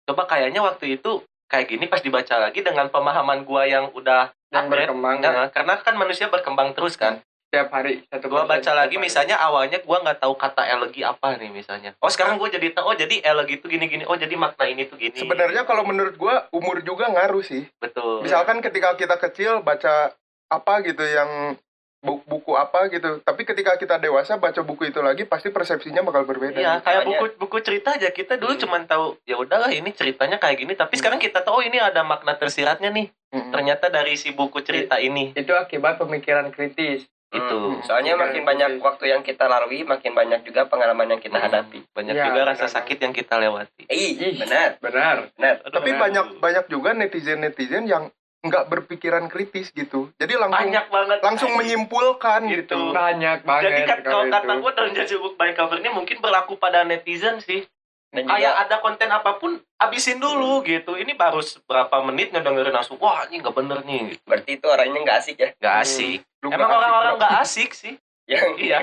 coba kayaknya waktu itu kayak gini pas dibaca lagi dengan pemahaman gue yang udah Yang upgrade berkembang Nah, ya. karena kan manusia berkembang terus kan setiap hari satu gua baca lagi hari. misalnya awalnya gua nggak tahu kata elegi apa nih misalnya oh sekarang gua jadi tahu oh jadi elegi itu gini gini oh jadi makna ini tuh gini Sebenarnya kalau menurut gua umur juga ngaruh sih. betul Misalkan ketika kita kecil baca apa gitu yang bu- buku apa gitu. Tapi ketika kita dewasa baca buku itu lagi pasti persepsinya bakal berbeda. Iya, gitu. kayak buku buku cerita aja kita dulu Hmm. cuman tahu ya udahlah ini ceritanya kayak gini tapi Hmm. sekarang kita tahu oh ini ada makna tersiratnya nih Mm-mm. ternyata dari si buku cerita ini itu akibat pemikiran kritis. Itu Hmm. Soalnya Oke, makin banyak waktu yang kita lalui, makin banyak juga pengalaman yang kita Hmm. hadapi. banyak Iya, juga rasa benar. sakit yang kita lewati Ih, Ih. benar, Benar. benar. Aduh, Tapi aduh. banyak banyak juga netizen netizen yang nggak berpikiran kritis gitu. Jadi langsung banyak banget langsung menyimpulkan Gitu. gitu. Banyak banget. jadi kan kalau kata itu. gue dalam judge book by cover ini mungkin berlaku pada netizen sih Dan kayak juga ada konten apa pun abisin dulu gitu ini baru berapa menit ngedengerin langsung wah ini nggak bener nih gitu. berarti itu orangnya nggak asik ya. nggak Hmm. asik Lu emang orang-orang nggak asik sih? Yang iya.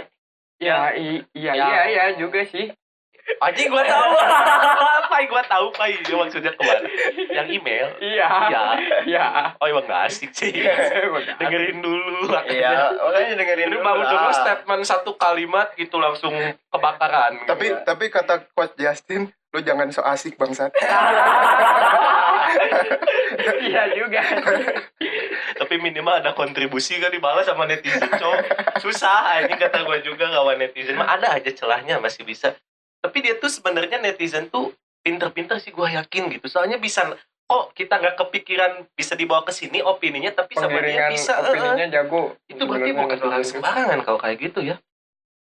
Ya, i- iya, Ya. iya, iya juga sih. anjing gua tahu. Apa gua tahu pai. Dia maksudnya ke mana? Yang email? Iya. Iya. Iya. oh emang nggak asik sih. Dengerin dulu. Iya, makanya dengerin ini dulu baru dulu statement satu kalimat gitu langsung kebakaran. Tapi tapi kata coach Justin, lu jangan so asik bangsat. Iya juga. tapi minimal ada kontribusi kan dibalas sama netizen cowok susah ini kata gue juga kawan netizen mah ada aja celahnya masih bisa tapi dia tuh sebenarnya netizen tuh pinter-pinter sih gue yakin gitu soalnya bisa oh kita nggak kepikiran bisa dibawa ke sini opininya tapi sama dia bisa opininya jago. itu berarti bukan orang netizen itu. sembarangan kalau kayak gitu ya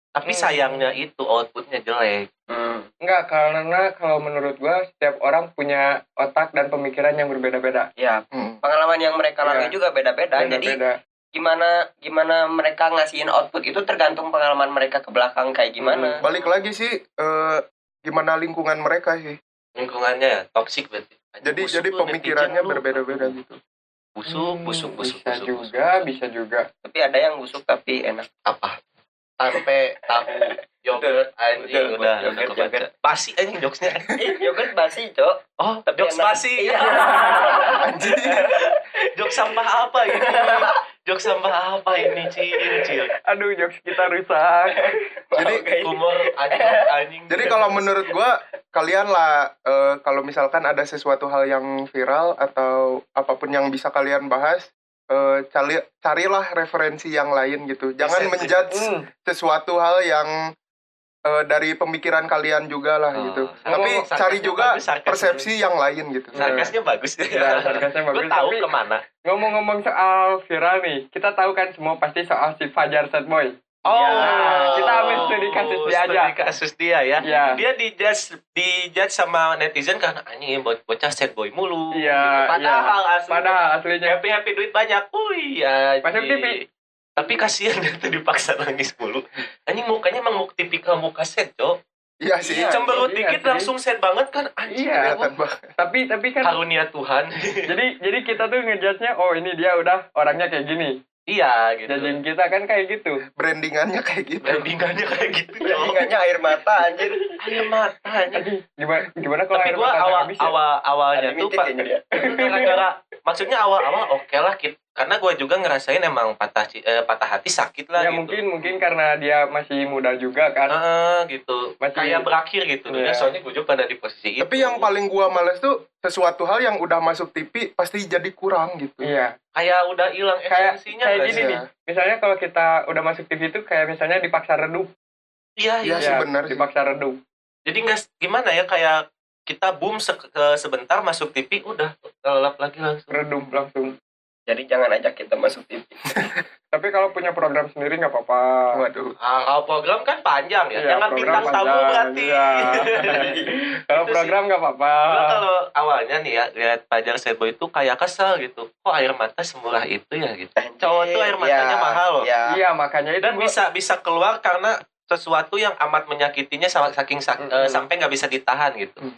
tapi Hmm. sayangnya itu outputnya jelek Hmm. Enggak, karena kalau menurut gua setiap orang punya otak dan pemikiran yang berbeda-beda. Ya, Hmm. pengalaman yang mereka lalui Iya. juga beda-beda. Jadi Beda-beda. gimana gimana mereka ngasihin output itu tergantung pengalaman mereka ke belakang kayak gimana. Balik lagi sih eh, gimana lingkungan mereka sih. lingkungannya ya toxic berarti Jadi Busuk jadi pemikirannya berbeda-beda gitu. busuk Hmm, busuk busuk bisa busuk, juga, busuk. bisa juga. Tapi ada yang busuk tapi enak. apa tempe tahu yogurt anjing udah yogurt, udah kebaca. yogurt. basi anjing jokesnya Eh, yogurt basi, Cok. oh Tapi jokes enak. basi Iya. Anjing. jokes sampah apa ini jokes sampah apa ini cil cil Aduh, jokes kita rusak. Jadi humor anjing anjing Jadi kalau menurut gua kalian lah eh, kalau misalkan ada sesuatu hal yang viral atau apa pun yang bisa kalian bahas eh, cari carilah referensi yang lain gitu. Jangan Sensitif. menjudge Hmm. sesuatu hal yang eh, dari pemikiran kalian juga lah Oh, gitu. sarkas- Tapi sarkasnya cari juga bagus, sarkasnya. persepsi yang lain gitu. sarkasnya bagus Ya, sarkasnya gue bagus. tahu Tapi ke mana ngomong-ngomong soal viral nih, kita tahu kan semua pasti soal si Fajar Sad Boy. Oh, Ya, kita ambil studi kasus dia studi aja. kasus dia ya. Iya. Dia dijudge dijudge sama netizen karena anjing bo- bocah sad boy mulu. Iya, gitu. Padahal aslinya Padahal aslinya. happy happy duit banyak. Wih, ya. Masuk TV. Tapi kasihan dia tuh dipaksa nangis mulu. Anjing mukanya emang muka tipikal muka sad, Cok. Iya sih. Iya. Cemberut iya dikit sih. langsung sad banget kan. Anjing, Iya. Tapi tapi kan karunia Tuhan. jadi jadi kita tuh ngejudge-nya oh ini dia udah orangnya kayak gini. Iya, gitu. Judging kita kan kayak gitu. Brandingannya kayak gitu. Brandingannya kayak gitu, Cok. Ingatnya air mata anjir. Ayo mata. Aduh, gimana gimana kalau Tapi air gua mata awal habis ya? awal awalnya Ada tuh Pak gara-gara maksudnya awal-awal oke lah kit- karena gue juga ngerasain emang patah eh, patah hati sakit lah ya gitu. mungkin mungkin karena dia masih muda juga kan. Ah, gitu Masih- kayak berakhir gitu Iya. soalnya gue juga pada di posisi itu Tapi yang paling gua males tuh sesuatu hal yang udah masuk TV pasti jadi kurang gitu. Iya. kayak udah hilang Kayak esensinya kayak gini nih. Misalnya kalau kita udah masuk TV itu kayak misalnya dipaksa redup. iya iya Iya sih Ya, benar sih. Dipaksa redup. jadi nggak gimana ya kayak kita boom se- ke- sebentar masuk TV udah lelap lagi langsung Redup langsung. Jadi jangan ajak kita masuk TV. Tapi kalau punya program sendiri nggak apa-apa. Waduh. Ah, kalau program kan panjang ya Iya, jangan bintang tamu panjang, berarti iya. Kalau program nggak apa-apa. Kalau awalnya nih ya lihat Fajar Sebo itu kayak kesel gitu. Kok air mata semurah itu ya gitu. Cowok tuh air matanya Ya, mahal loh. Ya. Iya makanya itu Dan gua- bisa bisa keluar karena sesuatu yang amat menyakitinya saking sak- Mm, eh, mm. sampai nggak bisa ditahan gitu. Mm.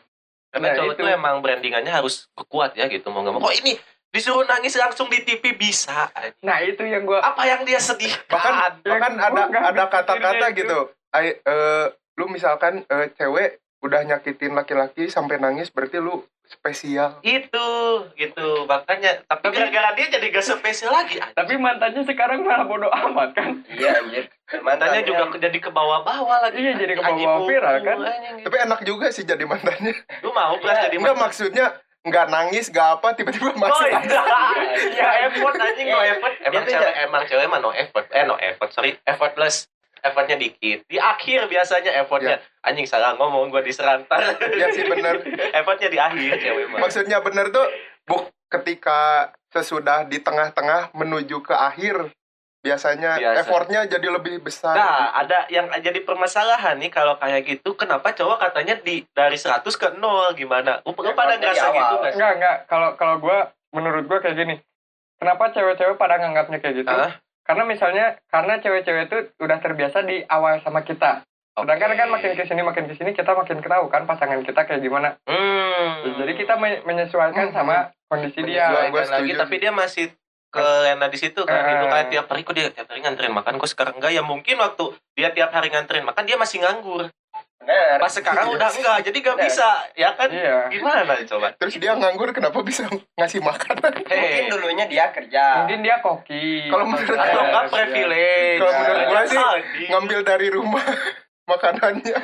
Karena Nah, cowok itu. tuh emang brandingannya harus kuat ya gitu mau nggak mau. Oh ini disuruh nangis langsung di TV bisa. Nah itu yang gue Apa yang dia sedih? Bahkan Ya, bahkan ada ada kata-kata itu. gitu. Ay, eh, lu misalkan eh, cewek udah nyakitin laki-laki sampai nangis berarti lu spesial. itu gitu makanya tapi, Tapi- gara-gara dia jadi gak spesial lagi tapi mantannya sekarang malah bodoh amat kan. Iya anjir. mantannya juga jadi ke bawah-bawah lagi Iya, jadi ke bawah viral, uh, kan? Tapi enak juga sih jadi mantannya. lu mau pras jadi Enggak mantan? maksudnya nggak nangis, nggak apa, tiba-tiba Oh masuk. iya, ya effort anjing no effort. Emang Itu cewek emang cewek mah no effort. Eh no effort, sorry, effortless. Effortnya dikit. Di akhir biasanya effortnya. Anjing salah ngomong gua diserantar. Ya sih bener. effortnya di akhir cewek mah. Maksudnya bener tuh buk ketika sesudah di tengah-tengah menuju ke akhir biasanya Biasa. effortnya jadi lebih besar. Nah, ada yang jadi permasalahan nih kalau kayak gitu. Kenapa cowok katanya di dari 100 ke 0 gimana? Lu lu pada ngerasa awal. gitu nggak sih? Enggak enggak. Kalau kalau gue menurut gue kayak gini. Kenapa cewek-cewek pada nganggapnya kayak gitu? Karena misalnya karena cewek-cewek itu udah terbiasa di awal sama kita. Sedangkan Oke. kan makin ke sini makin ke sini kita makin tahu kan pasangan kita kayak gimana. Hmm. Jadi kita men- menyesuaikan Hmm. sama kondisi dia. Gua lagi tapi dia masih ke Lena di situ kan Eh. itu kayak tiap hari kok dia tiap hari nganterin makan kok sekarang enggak ya mungkin waktu dia tiap hari nganterin makan dia masih nganggur Benar. pas sekarang udah enggak jadi gak Benar. bisa ya kan Iya. gimana coba Terus dia nganggur kenapa bisa ngasih makan? Mungkin Hei, dulunya dia kerja. Mungkin dia koki. Kalau menurut atau Iya, enggak iya. privilege Kalau menurut gua sih, Sadis. Ngambil dari rumah makanannya.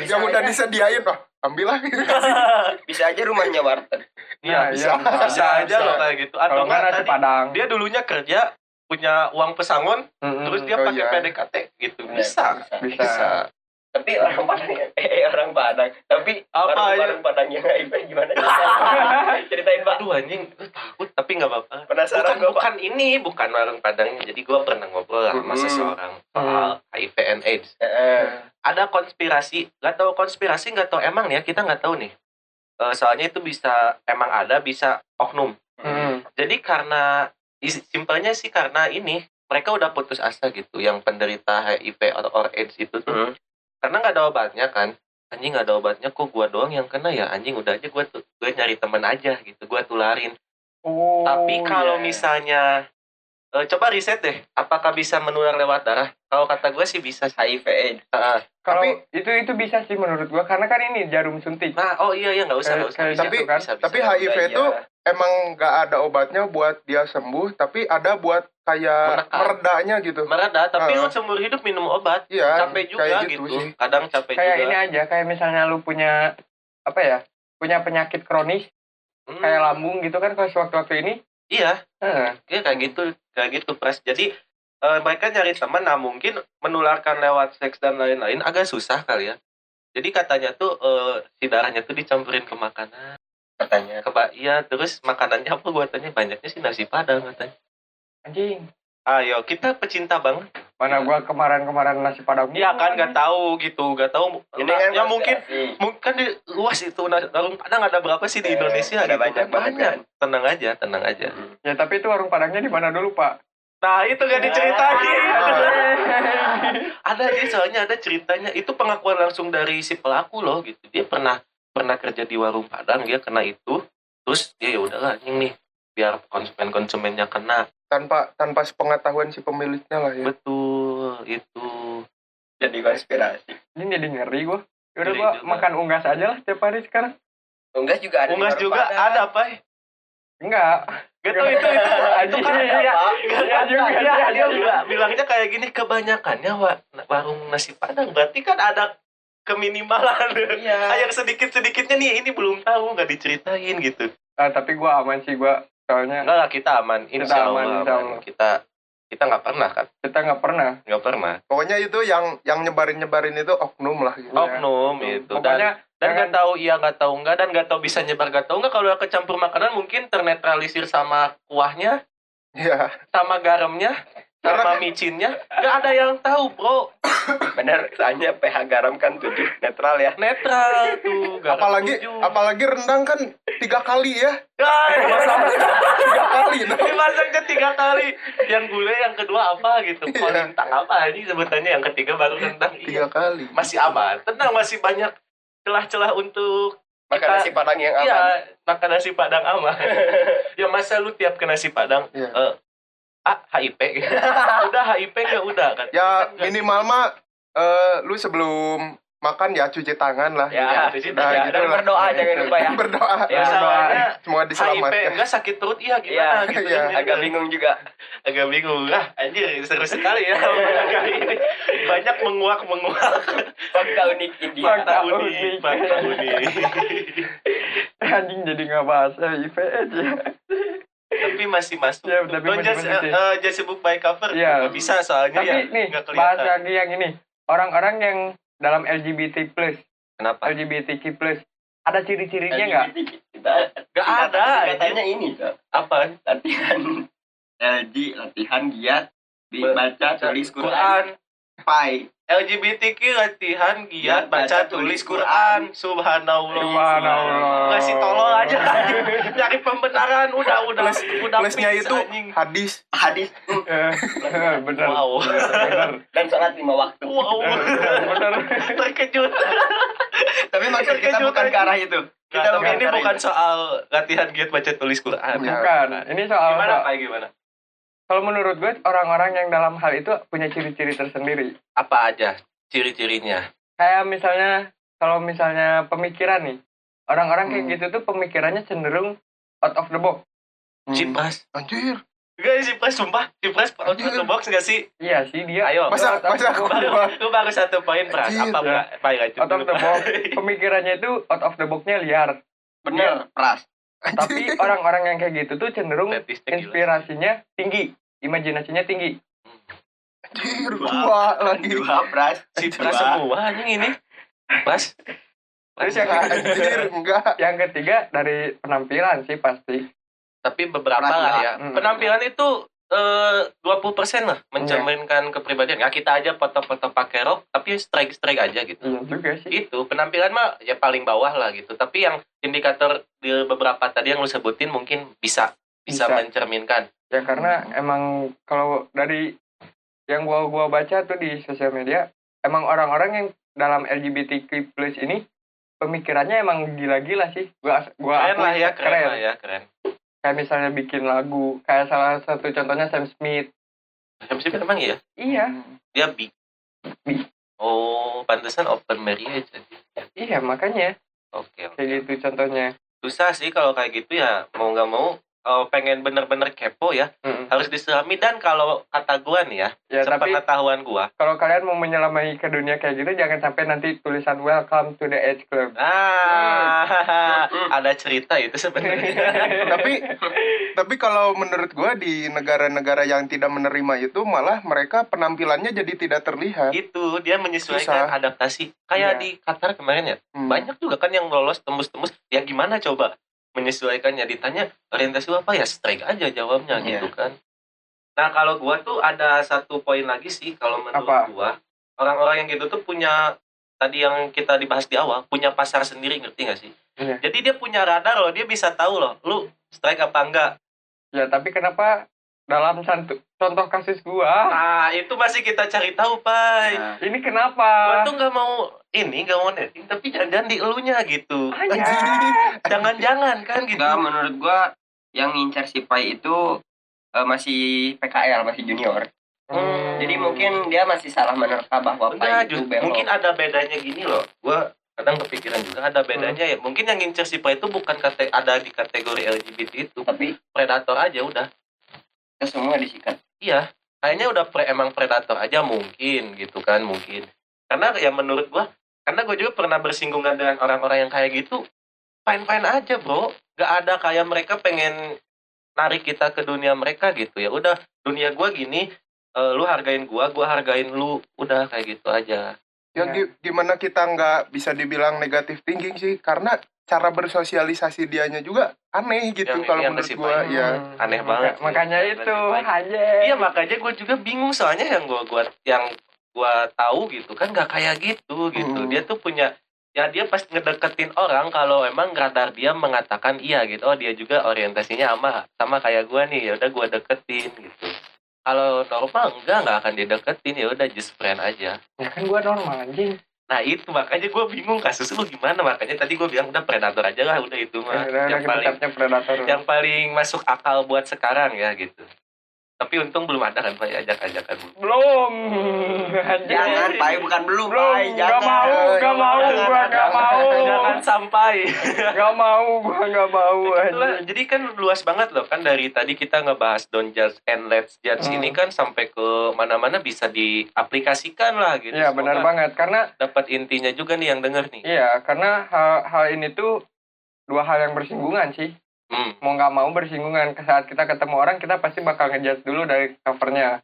Bisa yang udah disediain ambil lah bisa aja rumahnya warteg. Iya, Nah, bisa, iya, bisa, bisa aja bisa. loh kayak gitu. Atau enggak tadi padang. dia dulunya kerja punya uang pesangon, Mm-mm. terus dia oh pakai iya. PDKT gitu. Benar, Bisa. bisa. Bisa. Tapi orang Padang eh orang Padang. Tapi Apa, ya? warung Padang yang HIV gimana? Ceritain Pak. Aduh anjing, gue takut tapi nggak apa-apa. Penasaran Bukan, Pak. bukan ini, bukan warung Padangnya. Jadi gue pernah ngobrol lah sama Hmm. seseorang soal HIV and AIDS. Heeh. Ada konspirasi, nggak tahu konspirasi, nggak tahu emang nih ya kita nggak tahu nih. Eh, soalnya itu bisa emang ada, bisa oknum. Mm. Jadi karena simpelnya sih karena ini mereka udah putus asa gitu yang penderita HIV atau or AIDS itu tuh Hmm. karena nggak ada obatnya kan anjing nggak ada obatnya kok gua doang yang kena ya anjing udah aja gua tuh gue nyari temen aja gitu gua tularin Oh, tapi kalau iya. misalnya eh, coba riset deh apakah bisa menular lewat darah kalau kata gue sih bisa HIV AIDS. Heeh. kalau Tapi- itu itu bisa sih menurut gua karena kan ini jarum suntik. nah oh iya iya nggak usah nggak usah kayak bisa, gitu kan. bisa, bisa. tapi HIV Iya. itu emang nggak ada obatnya buat dia sembuh tapi ada buat kayak Menekan. meredanya gitu mereda tapi Heeh. lu seumur hidup minum obat Iya, capek juga kayak gitu, gitu sih. kadang capek Kayak juga ini aja kayak misalnya lu punya apa ya? Punya penyakit kronis Hmm, kayak lambung gitu kan kalau sewaktu-waktu ini. Iya Heeh. Iya kayak gitu, kayak gitu pres. Jadi eh, mereka nyari teman, nah mungkin menularkan lewat seks dan lain-lain agak susah kali ya. Jadi katanya tuh eh, si darahnya tuh dicampurin ke makanan. katanya. Keba iya terus makanannya apa gua tanya banyaknya sih nasi padang katanya. Anjing. Ayo kita pecinta banget. Mana gua kemarin-kemarin nasi padang Iya kan nggak tahu gitu, nggak tahu. Ini kan ya mungkin mungkin di luas itu nah, warung Padang ada berapa sih di Eh, Indonesia ada gitu banyak kan? banget kan. Tenang aja, tenang aja. ya tapi itu warung padangnya di mana dulu pak Nah itu gak diceritain. Ah. ada dia soalnya ada ceritanya. Itu pengakuan langsung dari si pelaku loh gitu. Dia pernah pernah kerja di warung Padang, dia kena itu. Terus dia ya udahlah ini nih biar konsumen konsumennya kena. tanpa tanpa sepengetahuan si pemiliknya lah ya Betul itu. Jadi konspirasi. ini jadi ngeri gua udah gua juga. makan unggas aja lah setiap hari sekarang Unggas juga ada. Unggas juga Padang. ada apa? enggak Gak tau itu itu itu kan dia, dia, Iya juga, iya dia juga. bilangnya kayak gini kebanyakannya wa- warung nasi padang berarti kan ada keminimalan Iya. yang sedikit sedikitnya nih ini belum tahu nggak diceritain gitu Ah, tapi gua aman sih gua soalnya enggak lah kita aman Kita insya aman, Allah, insya aman. Allah. kita kita nggak pernah kan kita nggak pernah nggak pernah pokoknya itu yang yang nyebarin nyebarin itu oknum lah gitu Iya. oknum itu dan pokoknya dan jangan- nggak tahu iya nggak tahu enggak dan nggak tahu bisa nyebar nggak tahu enggak kalau kecampur makanan mungkin ternetralisir sama kuahnya Iya. sama garamnya sama micinnya nggak ada yang tahu bro Bener, soalnya pH garam kan tujuh netral ya. netral tuh garam apalagi tujuh. apalagi rendang kan tiga kali ya Ah, tiga kali nah. dimasaknya tiga kali yang gulai yang kedua apa gitu Iya. kolintang apa ini sebutannya yang ketiga baru rendang tiga iya. kali masih aman tenang masih banyak celah-celah untuk Makan Kita- nasi padang yang aman. Iya, makan nasi padang aman. ya masa lu tiap ke nasi padang Iya. eh, ah HIP gitu. udah HIP ya udah kan. ya Kan minimal mah eh, lu sebelum makan ya cuci tangan lah Ya, cuci Nah, tangan. gitu dan lah. berdoa jangan lupa ya. berdoa Ya, Ya, soalnya semua HIP diselamatkan enggak sakit perut iya gimana gitu. iya. kan. Agak bingung juga. agak bingung lah anjir seru sekali ya ini banyak menguak menguak Fakta unik India. Fakta unik fakta unik anjing jadi nggak bahas HIV aja tapi masih masuk. Ya, tapi Lo masih just, eh, just book by cover? Iya. nggak bisa soalnya tapi ya nih nggak bahas kelihatan lagi yang ini. Orang-orang yang dalam LGBT plus. Kenapa? LGBTQ plus. Ada ciri-cirinya nggak? Kita nggak ada katanya ini Kak. apa? Latihan. LG latihan giat Ba- baca tulis Quran. Quran pai. LGBTQ latihan giat Baca, baca tulis tulis Quran. Subhanallah. Subhanallah. ngasih tolong aja. Anjing. nyari pembenaran udah udah Plus- udah plusnya itu anjing. hadis. Hadis. Eh, bener wow. Bener dan sholat lima waktu. Wow. Bener terkejut. Tapi maksud kita Terkejut bukan aja. ke arah itu. Nah, kita bukan ini bukan itu. soal latihan giat baca tulis Quran. Ya. bukan ini soal gimana pak gimana kalau menurut gue orang-orang yang dalam hal itu punya ciri-ciri tersendiri apa aja ciri-cirinya kayak misalnya kalau misalnya pemikiran nih orang-orang kayak Hmm. gitu tuh pemikirannya cenderung out of the box Hmm. Cipras anjir Enggak sih, Pras, sumpah. Cipras out of the box nggak sih? iya sih dia Ayo. masa masa box. Baru, lu baru satu poin, Pras. Apa, ya. Pak? Pak, lanjut out of the box pemikirannya itu out of the boxnya liar bener pras tapi orang-orang yang kayak gitu tuh cenderung Statistik gila. inspirasinya tinggi imajinasinya tinggi dua lagi dua pras Dua. semua anjing ini. Pras. Terus yang anjir enggak yang ketiga dari penampilan sih pasti Tapi beberapa lah lah. ya. Hmm. Penampilan itu eh 20% lah mencerminkan kepribadian. Ya kita aja foto-foto pakai rok tapi strike-strike aja gitu. iya juga sih Itu penampilan mah ya paling bawah lah gitu. Tapi yang indikator di beberapa tadi yang lu sebutin mungkin bisa bisa, Bisa. mencerminkan. ya karena emang kalau dari yang gua gua baca tuh di sosial media emang orang-orang yang dalam LGBTQ plus ini pemikirannya emang gila-gila sih gua gua Keren lah akui ya, keren, lah ya, keren. Kayak misalnya bikin lagu kayak salah satu contohnya Sam Smith Sam Smith memang iya. iya Dia bi. Bi. Oh, pantesan open marriage jadi. iya makanya Oke, oke. kayak gitu contohnya Susah sih kalau kayak gitu ya, mau nggak mau kalau pengen bener-bener kepo ya, Mm-mm. harus diselami dan kalau kata gua nih ya, ya sepengetahuan gua. kalau kalian mau menyelamai ke dunia kayak gitu jangan sampai nanti tulisan welcome to the age club Ah, Hmm. ada cerita itu sebenarnya. tapi tapi kalau menurut gua di negara-negara yang tidak menerima itu malah mereka penampilannya jadi tidak terlihat itu dia menyesuaikan Susah. adaptasi. Kayak Iya. di Qatar kemarin ya, Hmm. banyak juga kan yang lolos tembus-tembus. Ya gimana coba menyesuaikannya? Ditanya orientasi apa ya strike aja jawabnya Iya. gitu kan. Nah kalau gua tuh ada satu poin lagi sih kalau menurut Apa? gua orang-orang yang gitu tuh punya tadi yang kita dibahas di awal punya pasar sendiri ngerti gak sih? Iya. Jadi dia punya radar loh dia bisa tahu loh lu strike apa enggak. Ya tapi kenapa dalam santu- contoh kasus gua Nah itu masih kita cari tahu pai. Nah, ini Gua kenapa? tuh nggak mau ini nggak mau netting tapi jangan di elunya gitu. Jangan-jangan kan gitu. menurut gua yang ngincer si Pai itu eh, masih PKL masih junior Hmm. jadi mungkin dia masih salah menerka bahwa Pai Enggak, itu belok mungkin ada bedanya gini loh. Gua kadang kepikiran juga ada bedanya ya. Mungkin yang ngincer si Pai itu bukan kate ada di kategori LGBT itu, tapi predator aja udah. Kita semua disikat Iya, kayaknya udah pre, emang predator aja mungkin gitu kan, mungkin. Karena ya menurut gua, karena gue juga pernah bersinggungan dengan orang-orang yang kayak gitu, fine-fine aja, Bro. Gak ada kayak mereka pengen narik kita ke dunia mereka gitu ya. Udah dunia gua gini, eh, lu hargain gua, gua hargain lu, udah kayak gitu aja. Ya gi- gimana kita nggak bisa dibilang negatif thinking sih karena cara bersosialisasi dianya juga aneh gitu Yang- kalau yang menurut Pai. ya. Hmm. Aneh banget. Makanya Yang itu aja. Iya makanya gue juga bingung soalnya yang gua gua yang gua tahu gitu kan nggak kayak gitu gitu. Hmm. Dia tuh punya ya dia pas ngedeketin orang kalau emang radar dia mengatakan iya gitu. Oh dia juga orientasinya sama sama kayak gua nih. Ya udah gua deketin gitu. Kalau normal enggak nggak akan dideketin ya udah just friend aja. Ya kan gua normal anjing. Nah itu makanya gue bingung kasus lu gimana makanya tadi gue bilang udah predator aja lah udah itu mah Ya, yang paling tetapnya predator. yang paling masuk akal buat sekarang ya gitu. Tapi untung belum ada kan Pak ajak-ajakan belum. Jangan Pai bukan belum Belum, Pai nggak jangan mau, nggak mau, gua jangan. mau. Jangan sampai. Gak mau, gua gak mau Itulah, jadi kan luas banget loh kan dari tadi kita ngebahas don't judge and let's judge Hmm. ini kan sampai ke mana-mana bisa diaplikasikan lah gitu. Iya benar banget karena Dapat intinya juga nih yang denger nih. iya karena hal, hal ini tuh dua hal yang bersinggungan sih. Hmm. Mau nggak mau bersinggungan. Saat kita ketemu orang kita pasti bakal ngejudge dulu dari covernya.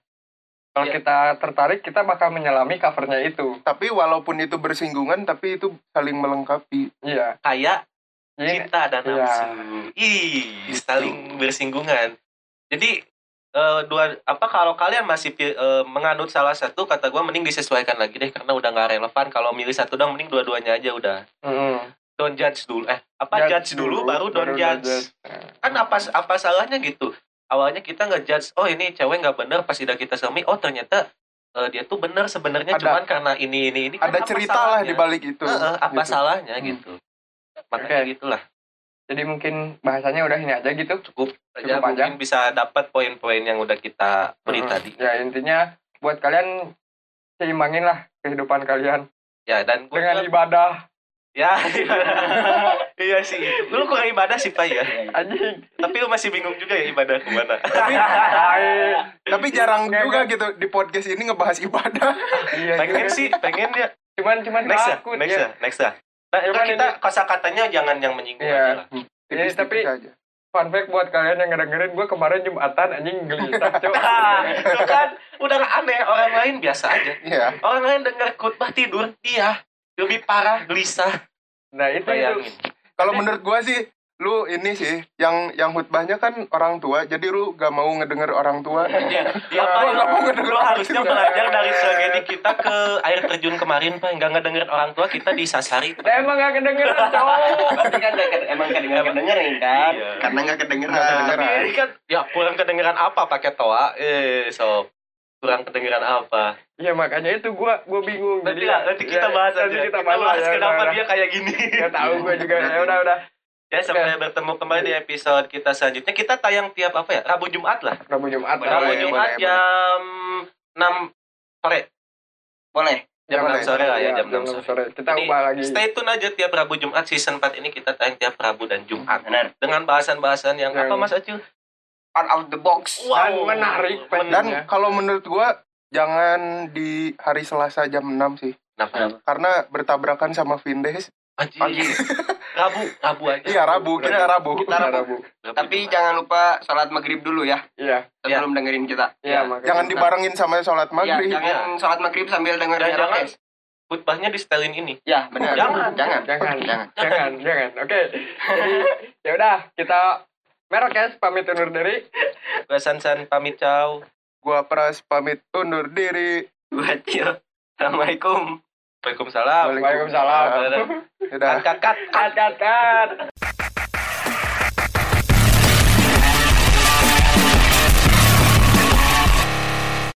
Kalau Iya. kita tertarik kita bakal menyelami covernya itu. Tapi walaupun itu bersinggungan tapi itu saling melengkapi. Iya. Kayak Jadi cinta dan Iya. nafsu. Ih, saling bersinggungan. Jadi eh, dua apa kalau kalian masih eh, menganut salah satu kata gua mending disesuaikan lagi deh karena udah nggak relevan kalau milih satu dong mending dua-duanya aja udah mm, don't judge dulu eh apa judge, dulu, baru don't judge kan apa apa salahnya gitu awalnya kita ngejudge oh ini cewek nggak bener pas udah kita semi oh ternyata eh, dia tuh bener sebenarnya cuman karena ini ini ini kan Ada apa cerita lah salahnya? di balik itu. Heeh, apa gitu. salahnya Hmm. gitu makanya Oke. gitulah Jadi mungkin bahasanya udah ini aja gitu. cukup aja Cukup aja. mungkin bisa dapat poin-poin yang udah kita beri Mm, tadi Ya intinya buat kalian seimbangin lah kehidupan kalian ya dan dengan ibadah ya iya sih lu kurang ibadah sih pak ya anjing. tapi lu masih bingung juga ya ibadah ke mana Tapi tapi jarang juga gitu di podcast ini ngebahas ibadah. Iya, pengen juga. sih pengen ya Cuman cuman next ya takut next ya. ya next ya nah itu Cuman kita ini- kosa katanya jangan yang menyinggung Iya. aja lah Tipis-tipis tapi- aja. Fun fact buat kalian yang ngedengerin gue kemarin Jumatan anjing gelisah cok. itu kan udah gak aneh orang lain biasa aja Iya. orang lain dengar khutbah tidur dia lebih parah gelisah. Nah itu itu. bayangin. Kalau menurut gua sih lu ini sih yang yang khutbahnya kan orang tua jadi lu gak mau ngedenger orang tua. Ya, ya Pak, nggak mau ngedenger lu orang harusnya belajar dari tragedi kita ke air terjun kemarin Pak. Nggak ngedengerin orang tua kita disasari Nah, emang gak kedengeran cowok. Berarti kan emang kedengeran kedengerin kan? Iya. karena nggak kedengeran. Nggak kedengeran. Tapi ini kan ya kurang kedengeran apa pakai toa? Eh so kurang kedengeran apa Ya makanya itu gue gue bingung. nanti Jadi lah nanti kita ya, bahas nanti aja kita bahas, ya, kenapa udah, dia kayak gini Gak tahu gue juga. Ya udah udah. ya sampai bertemu kembali di episode kita selanjutnya kita tayang tiap apa ya Rabu Jumat lah Rabu Jumat. Rabu Jumat boleh. jam 6 sore boleh jam Boleh. 6 sore lah ya Iya, jam 6 sore sore. Kita Jadi, ubah lagi. stay tune aja tiap Rabu Jumat season 4 ini kita tayang tiap Rabu dan Jumat benar dengan bahasan-bahasan yang Yang- apa Mas Acil out of the box Dan menarik, Pak. dan Ya. kalau menurut gua jangan di hari Selasa jam 6 sih Kenapa? karena bertabrakan sama Vindes Anjir. Rabu, Rabu aja. iya Rabu kita Rabu Kita Kita Rabu. Rabu. Rabu tapi Jumat. jangan lupa sholat maghrib dulu ya Iya. sebelum dengerin kita Iya, Ya, jangan dibarengin sama sholat ya maghrib jangan sholat maghrib sambil denger Dan jangan khutbahnya di setelin ini. ya benar Jangan. jangan Jangan. jangan Jangan, jangan. Oke. Jadi ya udah kita Merokes pamit undur diri. Gua San San pamit ciao. Gua Pras pamit undur diri. Gua Cil. Assalamualaikum. Waalaikumsalam Waalaikumsalam. Kat, kat, kat.